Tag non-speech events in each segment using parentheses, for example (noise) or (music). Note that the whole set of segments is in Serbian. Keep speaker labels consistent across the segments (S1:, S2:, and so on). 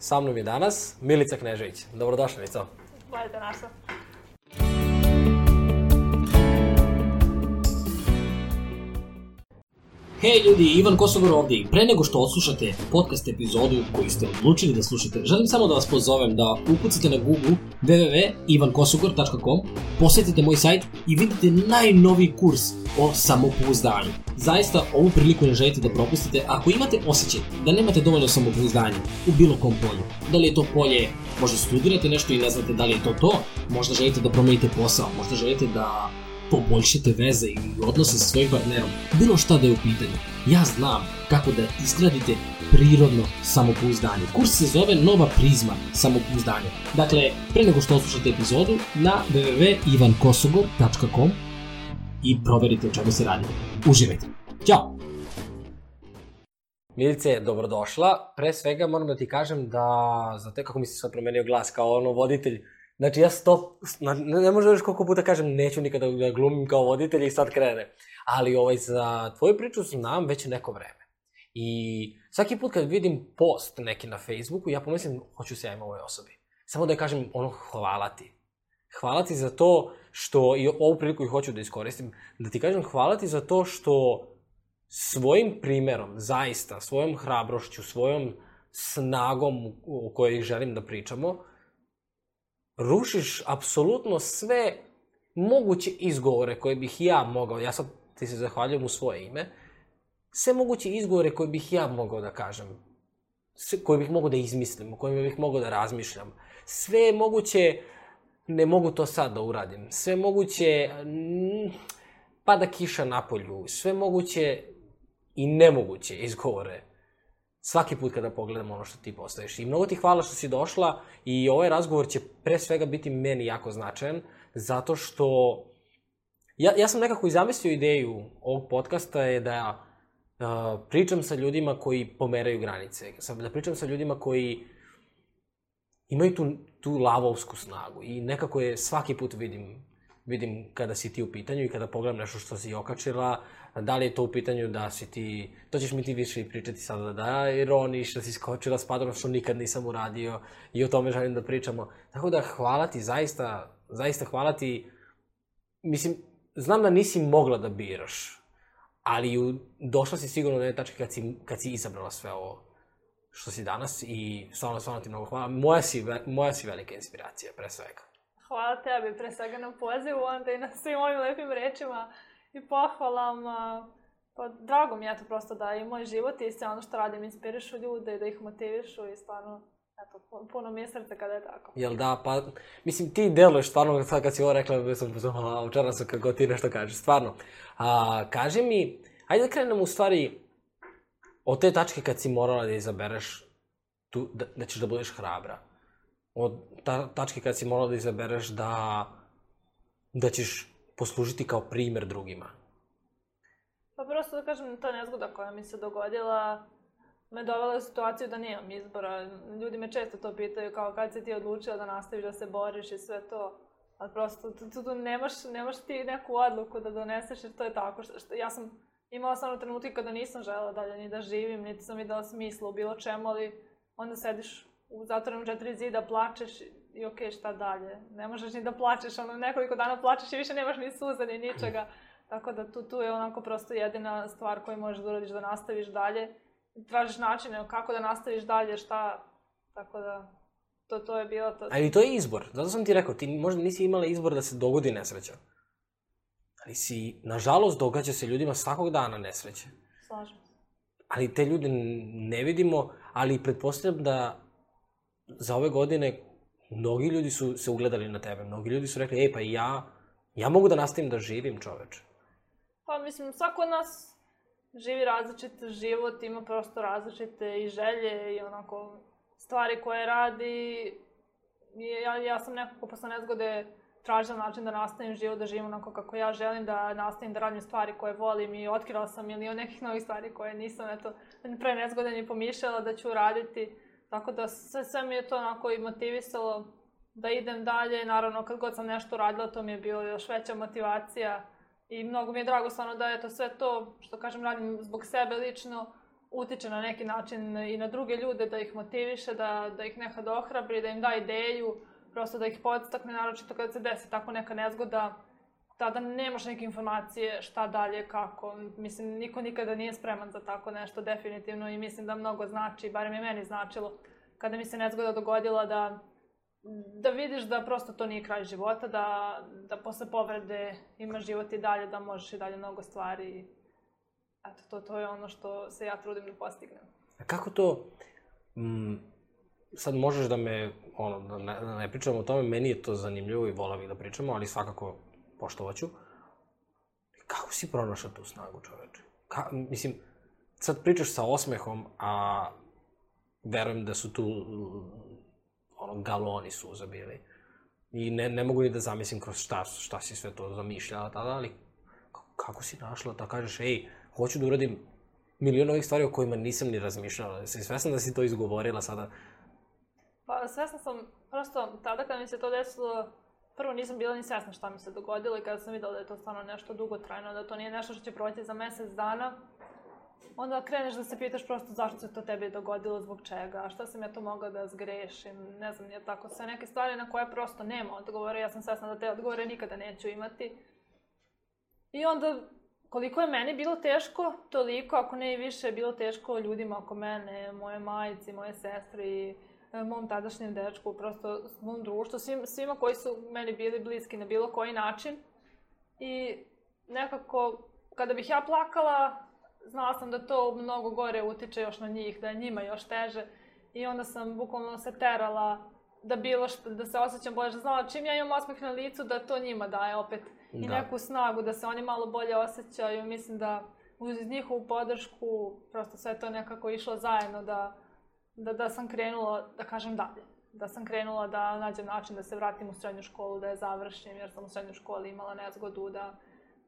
S1: Sa mnom je danas Milica Knežević. Dobrodošla, Milica.
S2: Bolje
S1: te našla. Hej ljudi, Ivan Kosogor ovde i pre nego što odslušate podcast epizodu koju ste odlučili da slušate, želim samo da vas pozovem da ukucate na Google www.ivankosogor.com, posjetite moj sajt i vidite najnoviji kurs o samopouzdanju. Zaista ovu priliku ne želite da propustite ako imate osjećaj da nemate dovoljno samopouzdanja u bilo kom polju. Da li je to polje, možda studirate nešto i ne znate da li je to to, možda želite da promenite posao, možda želite da poboljšate veze i odnose sa svojim partnerom, bilo šta da je u pitanju. Ja znam kako da izgradite prirodno samopouzdanje. Kurs se zove Nova prizma samopouzdanja. Dakle, pre nego što oslušate epizodu, na www.ivankosogor.com i proverite o čemu se radi. Uživajte. Ćao! Milice, dobrodošla. Pre svega moram da ti kažem da, za te kako mi se sad promenio glas, kao ono voditelj, Znači ja stop, ne, ne možeš koliko puta kažem neću nikada da glumim kao voditelj i sad krene. Ali ovaj, za tvoju priču znam već neko vreme. I Svaki put kad vidim post neki na Facebooku, ja pomislim, hoću se javim ovoj osobi. Samo da je kažem ono, hvala ti. Hvala ti za to što, i ovu priliku i hoću da iskoristim, da ti kažem hvala ti za to što svojim primerom, zaista, svojom hrabrošću, svojom snagom o kojoj želim da pričamo, rušiš apsolutno sve moguće izgovore koje bih ja mogao, ja sad ti se zahvaljujem u svoje ime, sve moguće izgovore koje bih ja mogao da kažem, koje bih mogao da izmislim, o kojima bih mogao da razmišljam. Sve moguće, ne mogu to sad da uradim. Sve moguće, pada kiša na polju, sve moguće i nemoguće izgovore svaki put kada pogledam ono što ti postaješ. I mnogo ti hvala što si došla i ovaj razgovor će pre svega biti meni jako značajan, zato što ja, ja sam nekako i zamislio ideju ovog podcasta je da ja uh, pričam sa ljudima koji pomeraju granice, sa, da pričam sa ljudima koji imaju tu, tu lavovsku snagu i nekako je svaki put vidim vidim kada si ti u pitanju i kada pogledam nešto što si okačila, da li je to u pitanju da si ti, to ćeš mi ti više pričati sada, da ironiš, da si skočila s padom, što nikad nisam uradio i o tome želim da pričamo. Tako da hvala ti, zaista, zaista hvala ti, mislim, znam da nisi mogla da biraš ali u, došla si sigurno do jedne tačke kad si, kad si izabrala sve ovo što si danas i stvarno, stvarno ti mnogo hvala. Moja si, moja si velika inspiracija, pre svega.
S2: Hvala tebi, pre svega na pozivu, onda i na svim ovim lepim rečima i pohvalama. Pa, drago mi je to prosto da i moj život i sve ono što radim inspirišu ljude i da ih motivišu i stvarno Eto, puno mi je srce kada je tako.
S1: Jel da, pa, mislim, ti deluješ stvarno, sad kad si ovo rekla, da sam pozvala očara sam kako ti nešto kažeš, stvarno. A, kaži mi, ajde da krenemo u stvari od te tačke kad si morala da izabereš tu, da, da ćeš da budeš hrabra. Od ta, tačke kad si morala da izabereš da, da ćeš poslužiti kao primer drugima.
S2: Pa prosto da kažem, ta nezgoda koja mi se dogodila, me dovela u situaciju da nemam izbora. Ljudi me često to pitaju, kao kad si ti odlučila da nastaviš da se boriš i sve to. Ali prosto, tu, tu, tu nemaš, nemaš ti neku odluku da doneseš jer to je tako. Što, što, ja sam imala samo trenutke kada nisam želela dalje ni da živim, niti sam videla smisla u bilo čemu, ali onda sediš u zatvorenom četiri zida, plačeš i okej, okay, šta dalje? Ne možeš ni da plačeš, ono nekoliko dana plačeš i više nemaš ni suza ni ničega. Tako da tu, tu je onako prosto jedina stvar koju možeš da uradiš da nastaviš dalje tražiš načine kako da nastaviš dalje, šta, tako da, to, to je bilo to.
S1: Ali to je izbor, zato sam ti rekao, ti možda nisi imala izbor da se dogodi nesreća. Ali si, nažalost, događa se ljudima svakog dana nesreće. Slažem se. Ali te ljude ne vidimo, ali pretpostavljam da za ove godine mnogi ljudi su se ugledali na tebe, mnogi ljudi su rekli, ej, pa ja, ja mogu da nastavim da živim, čoveče.
S2: Pa mislim, svako od nas živi različit život, ima prosto različite i želje i onako stvari koje radi. Ja, ja sam nekako posle nezgode tražila način da nastavim život, da živim onako kako ja želim, da nastavim da radim stvari koje volim i otkrila sam milion nekih novih stvari koje nisam, eto, pre nezgode ni pomišljala da ću raditi. Tako da sve, sve mi je to onako i motivisalo da idem dalje. Naravno, kad god sam nešto radila, to mi je bilo još veća motivacija I mnogo mi je drago stvarno da je to sve to, što kažem, radim zbog sebe lično, utiče na neki način i na druge ljude, da ih motiviše, da, da ih nekad da ohrabri, da im da ideju, prosto da ih podstakne, naročito kada se desi tako neka nezgoda, tada nemaš neke informacije šta dalje, kako. Mislim, niko nikada nije spreman za tako nešto definitivno i mislim da mnogo znači, barem je meni značilo, kada mi se nezgoda dogodila da Mhm. da vidiš da prosto to nije kraj života, da, da posle povrede ima život i dalje, da možeš i dalje mnogo stvari. Eto, to, to je ono što se ja trudim da postignem.
S1: A kako to, mm, sad možeš da me, ono, da ne, da ne pričamo o tome, meni je to zanimljivo i volao bih da pričamo, ali svakako poštovaću. Kako si pronašao tu snagu, čoveče? Ka, mislim, sad pričaš sa osmehom, a verujem da su tu ono, galoni suza bili. I ne, ne mogu ni da zamislim kroz šta, šta si sve to zamišljala tada, ali kako si našla da kažeš, ej, hoću da uradim milion ovih stvari o kojima nisam ni razmišljala. Jesi svesna da si to izgovorila sada?
S2: Pa svesna sam, prosto tada kad mi se to desilo, prvo nisam bila ni svesna šta mi se dogodilo i kada sam videla da je to stvarno nešto dugotrajno, da to nije nešto što će proći za mesec dana, onda kreneš da se pitaš prosto zašto se to tebi dogodilo, zbog čega, šta sam ja to mogla da zgrešim, ne znam, je tako sve neke stvari na koje prosto nema odgovora, ja sam sasna da te odgovore nikada neću imati. I onda, koliko je meni bilo teško, toliko, ako ne i više, je bilo teško ljudima oko mene, moje majici, moje sestri, e, mom tadašnjem dečku, prosto mom društvu, svim, svima koji su meni bili bliski na bilo koji način. I nekako, kada bih ja plakala, znala sam da to mnogo gore utiče još na njih, da je njima još teže. I onda sam bukvalno se terala da bilo što, da se osjećam bolje. Da znala čim ja imam osmeh na licu da to njima daje opet i da. neku snagu, da se oni malo bolje osjećaju. Mislim da uz njihovu podršku prosto sve to nekako išlo zajedno da, da, da sam krenula, da kažem dalje. Da sam krenula da nađem način da se vratim u srednju školu, da je završim jer sam u srednjoj školi imala nezgodu da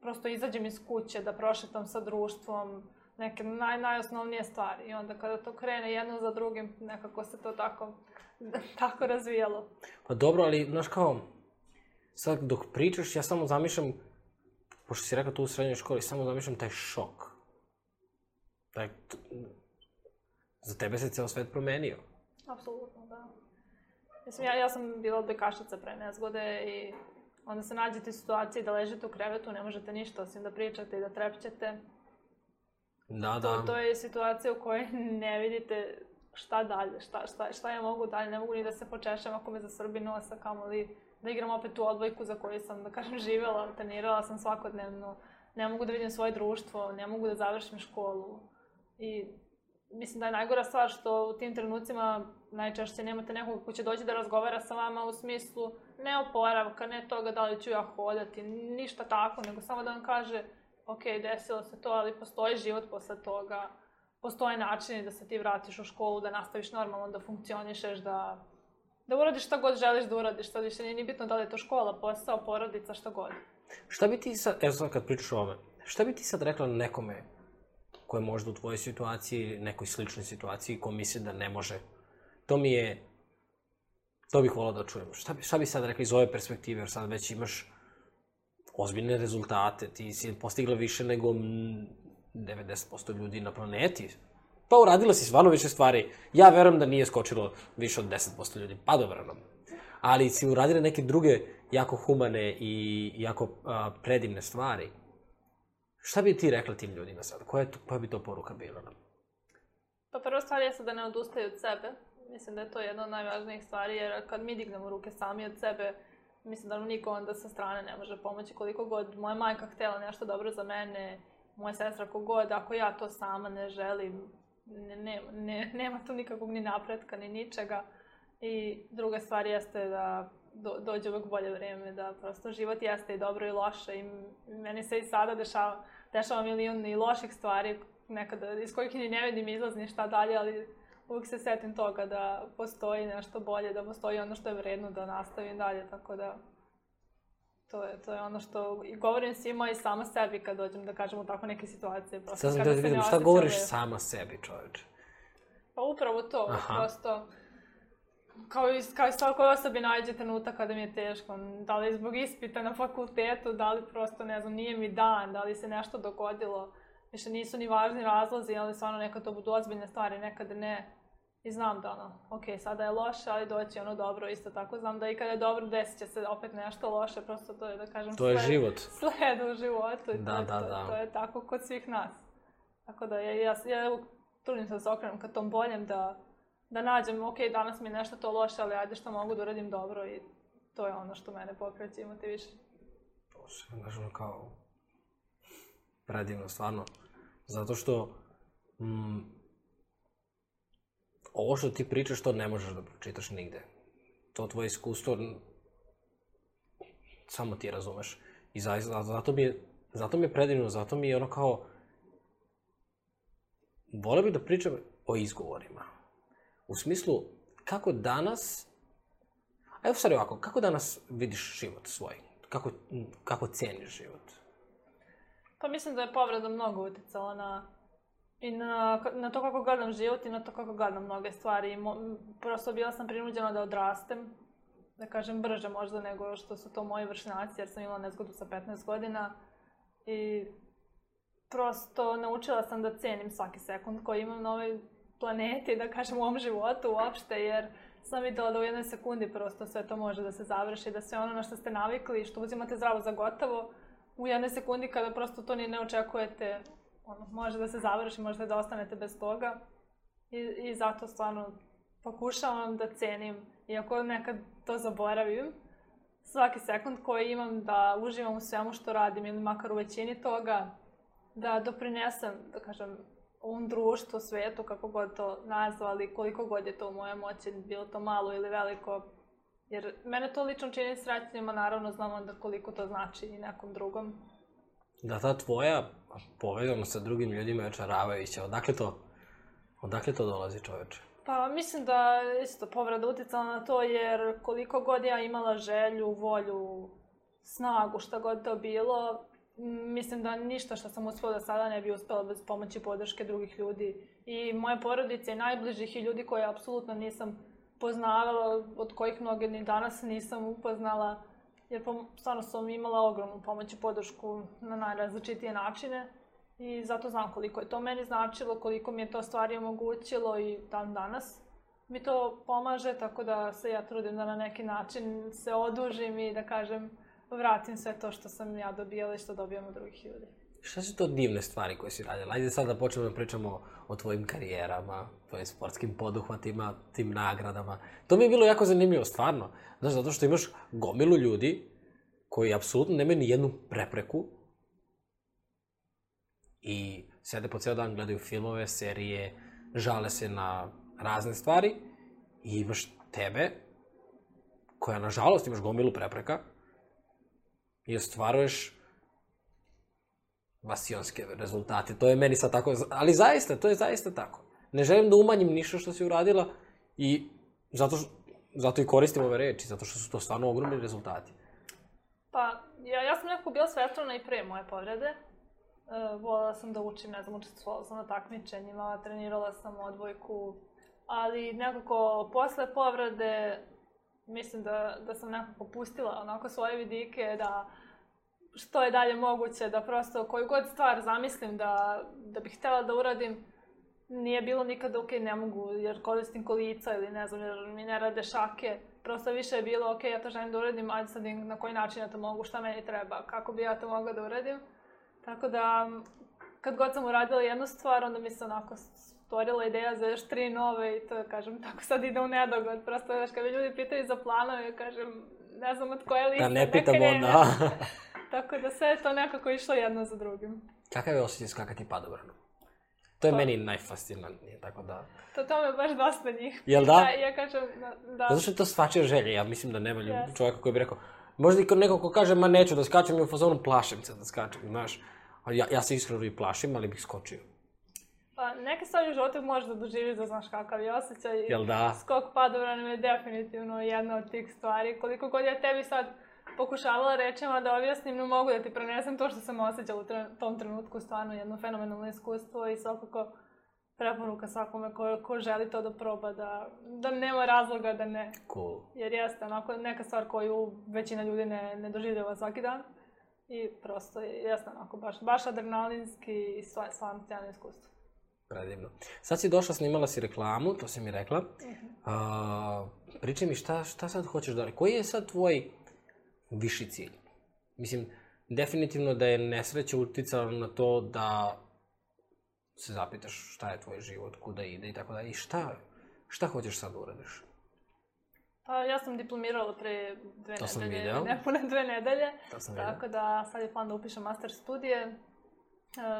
S2: prosto izađem iz kuće, da prošetam sa društvom, neke naj, najosnovnije stvari. I onda kada to krene jedno za drugim, nekako se to tako, (laughs) tako razvijalo.
S1: Pa dobro, ali, znaš kao, sad dok pričaš, ja samo zamišljam, pošto si rekla tu u srednjoj školi, samo zamišljam taj šok. Taj, t... za tebe se ceo svet promenio.
S2: Apsolutno, da. Mislim, ja, ja sam bila dekašica pre nezgode i onda se nađete u situaciji da ležete u krevetu, ne možete ništa osim da pričate i da trepćete.
S1: Da,
S2: da. To, to je situacija u kojoj (laughs) ne vidite šta dalje, šta, šta, šta ja mogu dalje, ne mogu ni da se počešem ako me za zasvrbi nosa, kamo li da igram opet tu odbojku za koju sam, da kažem, (laughs) živela, trenirala sam svakodnevno, ne mogu da vidim svoje društvo, ne mogu da završim školu. I mislim da je najgora stvar što u tim trenucima najčešće nemate nekog ko će doći da razgovara sa vama u smislu ne oporavka, ne toga da li ću ja hodati, ništa tako, nego samo da vam kaže ok, desilo se to, ali postoji život posle toga, postoje načini da se ti vratiš u školu, da nastaviš normalno, da funkcionišeš, da, da uradiš šta god želiš da uradiš, sad više nije ni bitno da li je to škola, posao, porodica, šta god.
S1: Šta bi ti sad, evo sad kad pričaš o ovome, šta bi ti sad rekla nekome ko je možda u tvojoj situaciji ili nekoj sličnoj situaciji ko misli da ne može To mi je, to bih volao da čujem. Šta bi, šta bi sad rekao iz ove perspektive, jer sad već imaš ozbiljne rezultate, ti si postigla više nego 90% ljudi na planeti. Pa uradila si stvarno više stvari. Ja verujem da nije skočilo više od 10% ljudi pa padobranom. Ali si uradila neke druge jako humane i jako a, predivne stvari. Šta bi ti rekla tim ljudima sad? Koja, to, koja bi to poruka bila nam?
S2: Pa prva stvar jeste da ne odustaju od sebe Mislim da je to jedna od najvažnijih stvari, jer kad mi dignemo ruke sami od sebe, mislim da nam niko onda sa strane ne može pomoći. Koliko god moja majka htela nešto dobro za mene, moja sestra kogod, ako ja to sama ne želim, ne, ne, ne, nema tu nikakvog ni napretka, ni ničega. I druga stvar jeste da do, dođe uvek bolje vreme, da prosto život jeste i dobro i loše i meni se i sada dešava, dešava milion i loših stvari nekada iz kojih ni ne vidim izlaz ni šta dalje, ali uvek se setim toga da postoji nešto bolje, da postoji ono što je vredno da nastavim dalje, tako da to je, to je ono što i govorim svima i sama sebi kad dođem da kažem u tako neke situacije.
S1: Prosto, Sad da sam da vidim, šta govoriš ove... sama sebi, čoveče?
S2: Pa upravo to, Aha. prosto kao i, kao i svakoj osobi nađe trenutak kada mi je teško. Da li zbog ispita na fakultetu, da li prosto, ne znam, nije mi dan, da li se nešto dogodilo. Više nisu ni važni razlozi, ali stvarno nekad to budu ozbiljne stvari, nekad ne. I znam da ono, ok, sada je loše, ali doći ono dobro, isto tako znam da i kada je dobro desit će se opet nešto loše, prosto to je da kažem...
S1: To je sled, život.
S2: (laughs) Sled u životu i
S1: da, da,
S2: to,
S1: da,
S2: da. to je tako kod svih nas. Tako da ja, ja, ja trudim se da se okrenem ka tom boljem, da, da nađem, ok, danas mi je nešto to loše, ali ajde što mogu da uradim dobro i to je ono što mene pokreće i motiviše.
S1: Posebno, znaš, ono kao predivno, stvarno. Zato što mm, ovo što ti pričaš, to ne možeš da pročitaš nigde. To tvoje iskustvo samo ti razumeš. I zaista, zato mi je, zato mi je predivno, zato mi je ono kao, voleo bih da pričam o izgovorima. U smislu, kako danas, a evo stvari ovako, kako danas vidiš život svoj? Kako, kako ceniš život?
S2: Pa mislim da je povreda mnogo uticala na i na, na to kako gledam život i na to kako gledam mnoge stvari. mo, prosto bila sam prinuđena da odrastem, da kažem brže možda nego što su to moji vršnjaci, jer sam imala nezgodu sa 15 godina. I prosto naučila sam da cenim svaki sekund koji imam na ovoj planeti, da kažem u ovom životu uopšte, jer sam videla da u jednoj sekundi prosto sve to može da se završi, da sve ono na što ste navikli i što uzimate zdravo za gotovo, u jednoj sekundi kada prosto to ni ne očekujete, ono, može da se završi, možda da ostanete bez toga. I, i zato stvarno pokušavam da cenim, iako nekad to zaboravim, svaki sekund koji imam da uživam u svemu što radim ili makar u većini toga, da doprinesem, da kažem, ovom društvu, svetu, kako god to nazvali, koliko god je to u moje moći, bilo to malo ili veliko, jer mene to lično čini srećnjima, naravno znam onda koliko to znači i nekom drugom
S1: da ta tvoja povezanost sa drugim ljudima je očaravajuća. Odakle to, odakle to dolazi čoveče?
S2: Pa mislim da isto povreda uticala na to jer koliko god ja imala želju, volju, snagu, šta god to bilo, mislim da ništa što sam uspela da sada ne bi uspela bez pomoći podrške drugih ljudi i moje porodice najbližih i ljudi koje apsolutno nisam poznavala, od kojih mnoge ni danas nisam upoznala jer stvarno sam imala ogromnu pomoć i podršku na najrazličitije načine i zato znam koliko je to meni značilo, koliko mi je to stvari omogućilo i dan danas mi to pomaže, tako da se ja trudim da na neki način se odužim i da kažem vratim sve to što sam ja dobijala i što dobijam od drugih ljudi.
S1: Šta su to divne stvari koje si radila? Ajde sad da počnemo da pričamo o tvojim karijerama, tvojim sportskim poduhvatima, tim nagradama. To mi je bilo jako zanimljivo, stvarno. Znaš, zato što imaš gomilu ljudi koji apsolutno nemaju ni jednu prepreku i sede po ceo dan, gledaju filmove, serije, žale se na razne stvari i imaš tebe koja, nažalost, imaš gomilu prepreka i ostvaruješ masionske rezultate. To je meni sad tako, ali zaista, to je zaista tako. Ne želim da umanjim ništa što si uradila i zato, š, zato i koristim ove reči, zato što su to stvarno ogromni rezultati.
S2: Pa, ja, ja sam nekako bila svetrona i pre moje povrede. E, volala sam da učim, ne znam, učestvovala sam na takmičenjima, trenirala sam odvojku, ali nekako posle povrede mislim da, da sam nekako pustila onako svoje vidike, da što je dalje moguće, da prosto koju god stvar zamislim da, da bih htela da uradim, nije bilo nikada ok, ne mogu jer koristim kolica ili ne znam, jer mi ne rade šake. Prosto više je bilo ok, ja to želim da uradim, ajde sad na koji način ja to mogu, šta meni treba, kako bi ja to mogla da uradim. Tako da, kad god sam uradila jednu stvar, onda mi se onako stvorila ideja za još tri nove i to kažem, tako sad ide u nedogled. Prosto, znaš, kad ljudi pitaju za planove, kažem, ne znam od koje
S1: liste. Da ne pitamo, da. (laughs)
S2: Tako da sve je to nekako išlo jedno za drugim.
S1: Kakav je osjećaj skakati padobranom? To je to... Pa- meni najfascinantnije, tako da...
S2: To to me baš dosta njih.
S1: Jel da?
S2: Ja, ja kažem, da, da.
S1: Zato što je to svačija želja, ja mislim da nema ljudi, yes. čovjeka koji bi rekao... Možda i neko ko kaže, ma neću da skačem, i u fazonu plašem se da skačem, znaš. Ja, ja se iskreno i plašim, ali bih skočio.
S2: Pa, neke stvari u životu možeš da doživiš
S1: da znaš
S2: kakav je osjećaj. Jel da? Skok padobranom je definitivno jedna od tih stvari. Koliko god ja tebi sad pokušavala rečima da objasnim, no mogu da ti prenesem to što sam osjećala u tom trenutku, stvarno jedno fenomenalno iskustvo i svakako preporuka svakome ko, ko želi to da proba, da, da nema razloga da ne.
S1: Cool.
S2: Jer jeste onako neka stvar koju većina ljudi ne, ne doživljava svaki dan. I prosto jeste onako baš, baš adrenalinski i stvarno sjajno iskustvo.
S1: Predivno. Sad si došla, snimala si reklamu, to si mi rekla. Uh mhm. -huh. A, pričaj mi šta, šta sad hoćeš da... Koji je sad tvoj viši cilj. Mislim, definitivno da je nesreća uticala na to da se zapitaš šta je tvoj život, kuda ide i tako dalje. I šta, šta hoćeš sad da uradiš?
S2: Pa ja sam diplomirala pre dve
S1: to nedelje,
S2: ne pune dve nedelje, to sam tako video. da sad je plan da upišem master studije.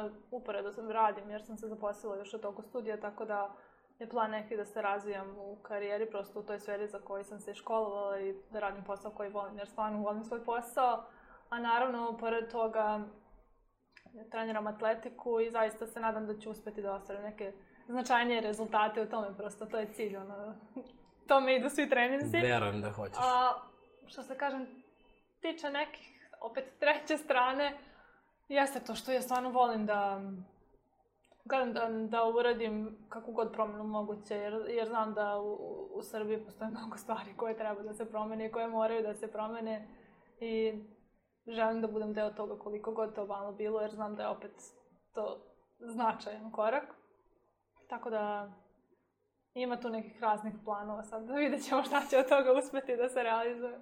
S2: Uh, uporedo sam radim jer sam se zaposlila još od toga studija, tako da je plan neki da se razvijam u karijeri, prosto u toj sferi za koju sam se školovala i da radim posao koji volim, jer stvarno volim svoj posao. A naravno, pored toga, ja treniram atletiku i zaista se nadam da ću uspeti da ostvarim neke značajnije rezultate u tome, prosto to je cilj, ono, (laughs) to mi idu svi treninzi.
S1: Verujem da hoćeš. A,
S2: što se kažem, tiče nekih, opet treće strane, jeste to što ja stvarno volim da Kažem da, da, da uradim kako god promenu moguće, jer, jer znam da u, u Srbiji postoje (laughs) mnogo stvari koje treba da se promene i koje moraju da se promene i želim da budem deo toga koliko god to vano bilo, jer znam da je opet to značajan korak. Tako da ima tu nekih raznih planova sad, da vidjet ćemo šta će od toga uspeti da se realizuje.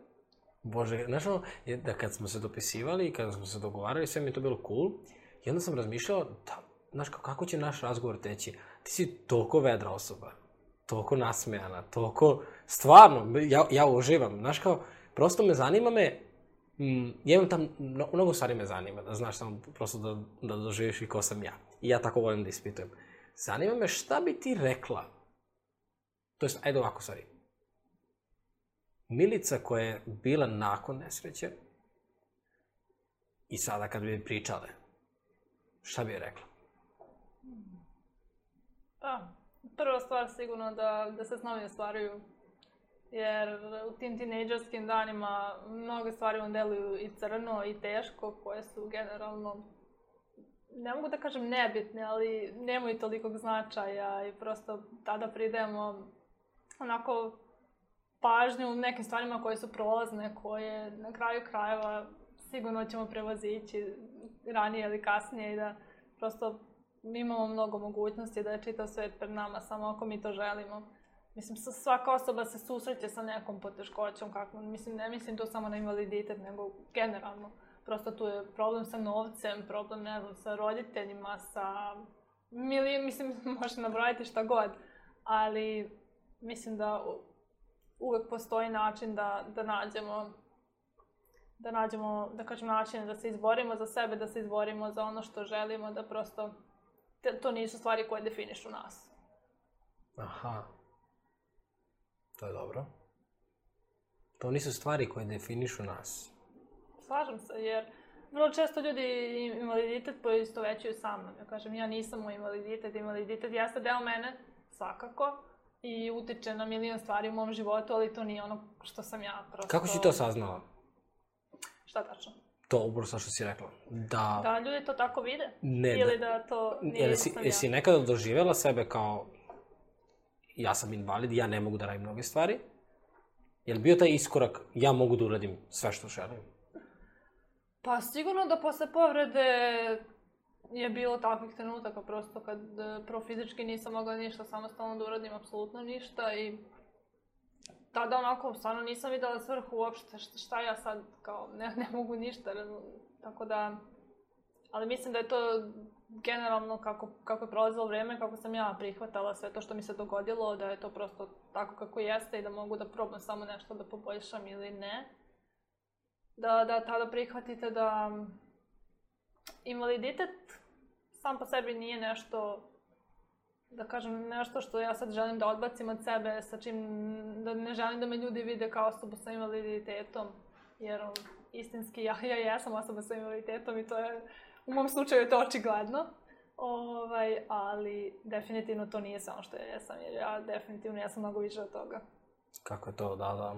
S1: Bože, znaš ono, da kad smo se dopisivali i kad smo se dogovarali, sve mi je to bilo cool. I onda sam razmišljao, da, znaš, kako će naš razgovor teći? Ti si toliko vedra osoba, toliko nasmejana, toliko, stvarno, ja, ja uživam, znaš, kao, prosto me zanima me, mm, ja imam tam, mnogo stvari me zanima, da znaš, samo prosto da, da doživiš i ko sam ja. I ja tako volim da ispitujem. Zanima me šta bi ti rekla? To jest, ajde ovako, sorry. Milica koja je bila nakon nesreće i sada kad bi pričale, šta bi je rekla?
S2: Pa, prva stvar sigurno da, da se snovi ostvaruju. Jer u tim tinejdžerskim danima mnoge stvari vam deluju i crno i teško, koje su generalno, ne mogu da kažem nebitne, ali nemaju tolikog značaja i prosto tada pridajemo onako pažnju nekim stvarima koje su prolazne, koje na kraju krajeva sigurno ćemo prevozići ranije ili kasnije i da prosto mi imamo mnogo mogućnosti da je čitav svet pred nama, samo ako mi to želimo. Mislim, svaka osoba se susreće sa nekom poteškoćom, kakvom. mislim, ne mislim to samo na invaliditet, nego generalno. Prosto tu je problem sa novcem, problem, ne znam, sa roditeljima, sa... Mili, mislim, (laughs) može nabrojati šta god, ali mislim da uvek postoji način da, da nađemo da nađemo, da kažem, način da se izborimo za sebe, da se izborimo za ono što želimo, da prosto to nisu stvari koje definišu nas.
S1: Aha. To je dobro. To nisu stvari koje definišu nas.
S2: Slažem se, jer vrlo često ljudi invaliditet poisto većuju sa mnom. Ja kažem, ja nisam u invaliditet, invaliditet jeste deo mene, svakako, i utiče na milion stvari u mom životu, ali to nije ono što sam ja
S1: prosto... Kako si to saznala?
S2: Šta tačno?
S1: to upravo sa što si rekla. Da,
S2: da ljudi to tako vide? Ne, Ili da, da to nije jel,
S1: si, jesi nekada doživjela sebe kao ja sam invalid, ja ne mogu da radim mnoge stvari? Jel bio taj iskorak, ja mogu da uradim sve što želim?
S2: Pa sigurno da posle povrede je bilo takvih trenutaka prosto kad e, pro fizički nisam mogla ništa samostalno da uradim apsolutno ništa i tada onako, stvarno nisam videla svrhu uopšte, šta, šta ja sad, kao, ne, ne mogu ništa, tako da, ali mislim da je to generalno kako, kako je prolazilo vreme, kako sam ja prihvatala sve to što mi se dogodilo, da je to prosto tako kako jeste i da mogu da probam samo nešto da poboljšam ili ne. Da, da tada prihvatite da mm, invaliditet sam po sebi nije nešto da kažem, nešto što ja sad želim da odbacim od sebe, sa čim, da ne želim da me ljudi vide kao osobu sa invaliditetom, jer on, istinski ja, ja jesam osoba sa invaliditetom i to je, u mom slučaju je to očigledno. Ovaj, ali definitivno to nije samo što ja jesam, jer ja definitivno jesam mnogo više od toga.
S1: Kako je to, da, da.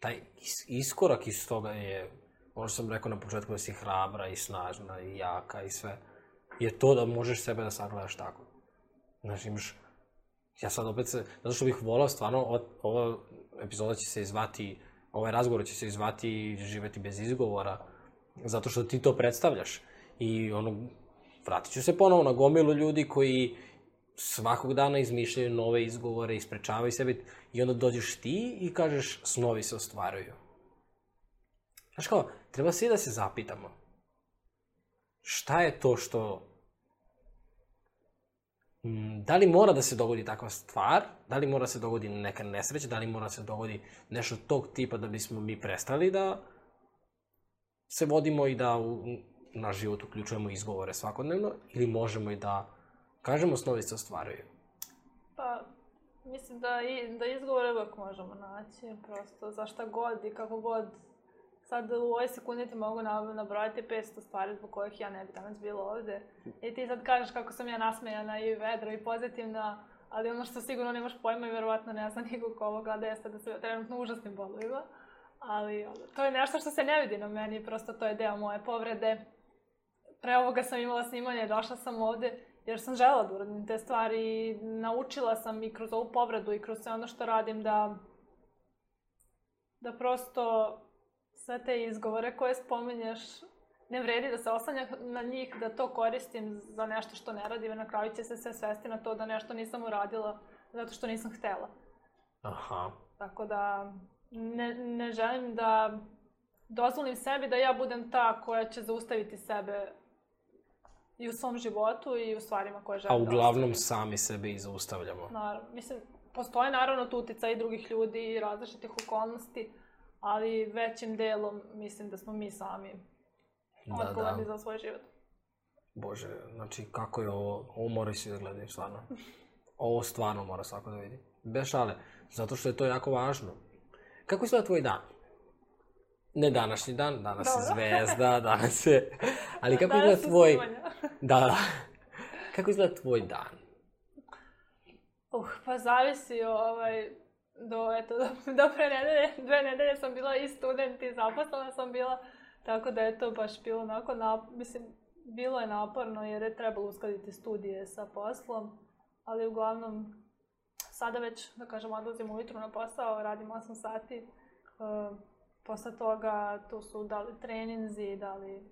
S1: Taj is iskorak iz toga je, ono što sam rekao na početku, da si hrabra i snažna i jaka i sve, je to da možeš sebe da sagledaš tako. Znaš, imaš... Ja sad opet se... Zato što bih volao stvarno, od, ova epizoda će se izvati, ovaj razgovor će se izvati živeti bez izgovora, zato što ti to predstavljaš. I ono, vratit ću se ponovo na gomilu ljudi koji svakog dana izmišljaju nove izgovore, isprečavaju sebi, i onda dođeš ti i kažeš snovi se ostvaruju. Znaš kao, treba svi da se zapitamo šta je to što Mm, da li mora da se dogodi takva stvar, da li mora da se dogodi neka nesreća, da li mora da se dogodi nešto tog tipa da bismo mi prestali da se vodimo i da u naš život uključujemo izgovore svakodnevno ili možemo i da kažemo snovi se ostvaraju?
S2: Pa, mislim da, i, da izgovore uvek možemo naći, prosto za šta god i kako god sad u ovoj sekundi ti mogu nabrojati 500 stvari zbog kojih ja ne bi danas bila ovde. I ti sad kažeš kako sam ja nasmejana i vedra i pozitivna, ali ono što sigurno nemaš pojma i verovatno ne zna nikog ovo gleda jeste da se trenutno užasnim bolovima. Ali to je nešto što se ne vidi na meni, prosto to je deo moje povrede. Pre ovoga sam imala snimanje, došla sam ovde jer sam želela da uradim te stvari i naučila sam i kroz ovu povredu i kroz sve ono što radim da da prosto sve te izgovore koje spominješ, ne vredi da se oslanja na njih, da to koristim za nešto što ne radim, jer na kraju će se sve svesti na to da nešto nisam uradila zato što nisam htela.
S1: Aha.
S2: Tako da ne, ne želim da dozvolim sebi da ja budem ta koja će zaustaviti sebe i u svom životu i u stvarima koje želim
S1: A da uglavnom da sami sebe i zaustavljamo. Naravno.
S2: Mislim, postoje naravno tu utica drugih ljudi i različitih okolnosti, ali većim delom mislim da smo mi sami da, odgovorni da, za svoj život.
S1: Bože, znači kako je ovo, ovo moraju svi da gledaju stvarno. Ovo stvarno mora svako da vidi. Bez šale, zato što je to jako važno. Kako je izgleda tvoj dan? Ne današnji dan, danas Dobro. je zvezda, (laughs) danas je... Ali kako danas izgleda tvoj...
S2: (laughs)
S1: Da, da. Kako izgleda tvoj dan?
S2: Uh, pa zavisi ovaj, do, eto, do, (laughs) do pre nedelje, dve nedelje sam bila i student i zaposlena sam bila, tako da je to baš bilo onako, na, mislim, bilo je naporno jer je trebalo uskladiti studije sa poslom, ali uglavnom sada već, da kažem, odlazim ujutru na posao, radim 8 sati, e, posle toga tu su da li treninzi, da li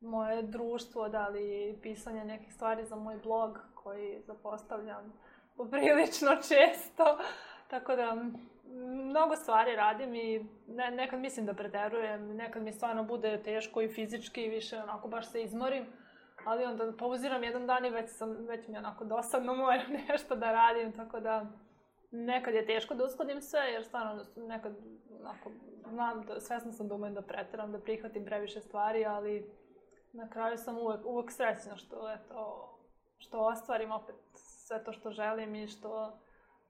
S2: moje društvo, da li pisanje nekih stvari za moj blog koji zapostavljam poprilično (laughs) često. Tako da, mnogo stvari radim i ne, nekad mislim da preterujem, nekad mi stvarno bude teško i fizički i više onako baš se izmorim, ali onda pauziram jedan dan i već, sam, već mi onako dosadno moram (laughs) nešto da radim, tako da nekad je teško da uskladim sve, jer stvarno nekad onako, znam, da, svesna sam da umem da preteram, da prihvatim previše stvari, ali na kraju sam uvek, uvek srećna što, eto, što ostvarim opet sve to što želim i što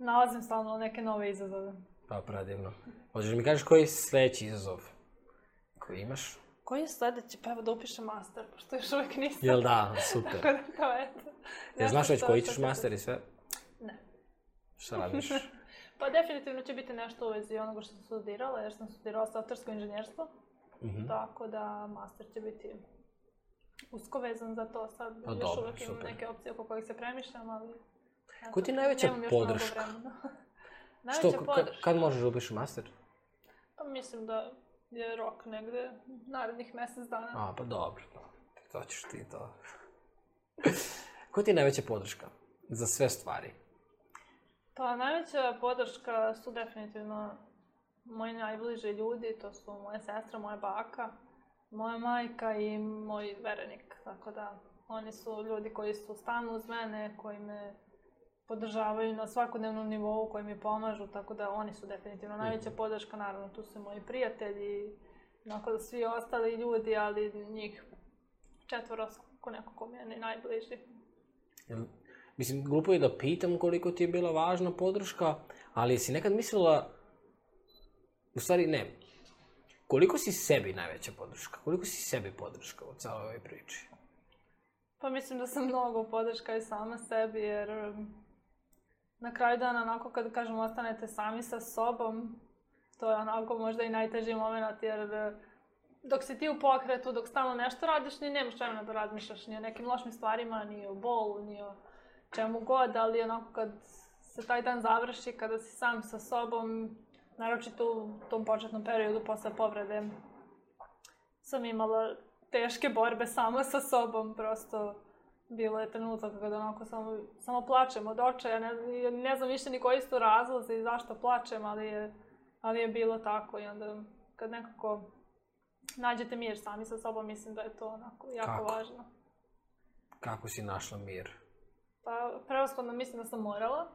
S2: nalazim stalno neke nove izazove.
S1: Pa, predivno. Možeš da mi kažeš koji je sledeći izazov
S2: koji
S1: imaš?
S2: Koji je sledeći? Pa evo da upišem master, pošto još uvek nisam.
S1: Jel da, super.
S2: (laughs) Tako da to eto.
S1: Jel znaš već koji ćeš master i sve?
S2: Ne.
S1: Šta radiš?
S2: (laughs) pa definitivno će biti nešto u vezi onoga što sam studirala, jer sam studirala softversko inženjerstvo. Mm -hmm. Tako da master će biti usko vezan za to. Sad A, pa još dobro, uvek imam neke opcije oko kojih se premišljam, ali
S1: Ko ti je najveća podrška? (laughs) najveća Što, podrška? Kad možeš da ubiš master?
S2: Pa mislim da je rok negde, narednih mesec dana.
S1: A, pa dobro, To ćeš ti to. (laughs) Ko ti je najveća podrška za sve stvari?
S2: Pa najveća podrška su definitivno moji najbliži ljudi, to su moja sestra, moja baka, moja majka i moj verenik, tako da oni su ljudi koji su stalno uz mene, koji me podržavaju na svakodnevnom nivou koji mi pomažu, tako da oni su definitivno mhm. najveća podrška, naravno tu su moji prijatelji, onako da svi ostali ljudi, ali njih četvoro ko neko ko mi je najbliži.
S1: Mislim, glupo je da pitam koliko ti je bila važna podrška, ali si nekad mislila, u stvari ne, koliko si sebi najveća podrška? Koliko si sebi podrška u celoj ovoj priči?
S2: Pa mislim da sam mnogo podrška i sama sebi, jer na kraju dana, onako kad kažem ostanete sami sa sobom, to je onako možda i najteži moment, jer e, dok si ti u pokretu, dok stalno nešto radiš, ni nemaš vremena da razmišljaš ni o nekim lošim stvarima, ni o bolu, ni o čemu god, ali onako kad se taj dan završi, kada si sam sa sobom, naročito u tom početnom periodu posle povrede, sam imala teške borbe sama sa sobom, prosto bilo je trenutak kada onako samo, samo plačem od očaja, ne, ne znam više ni koji su razlozi i zašto plačem, ali je, ali je bilo tako i onda kad nekako nađete mir sami sa sobom, mislim da je to onako jako Kako? važno.
S1: Kako si našla mir?
S2: Pa, prevaskodno mislim da sam morala,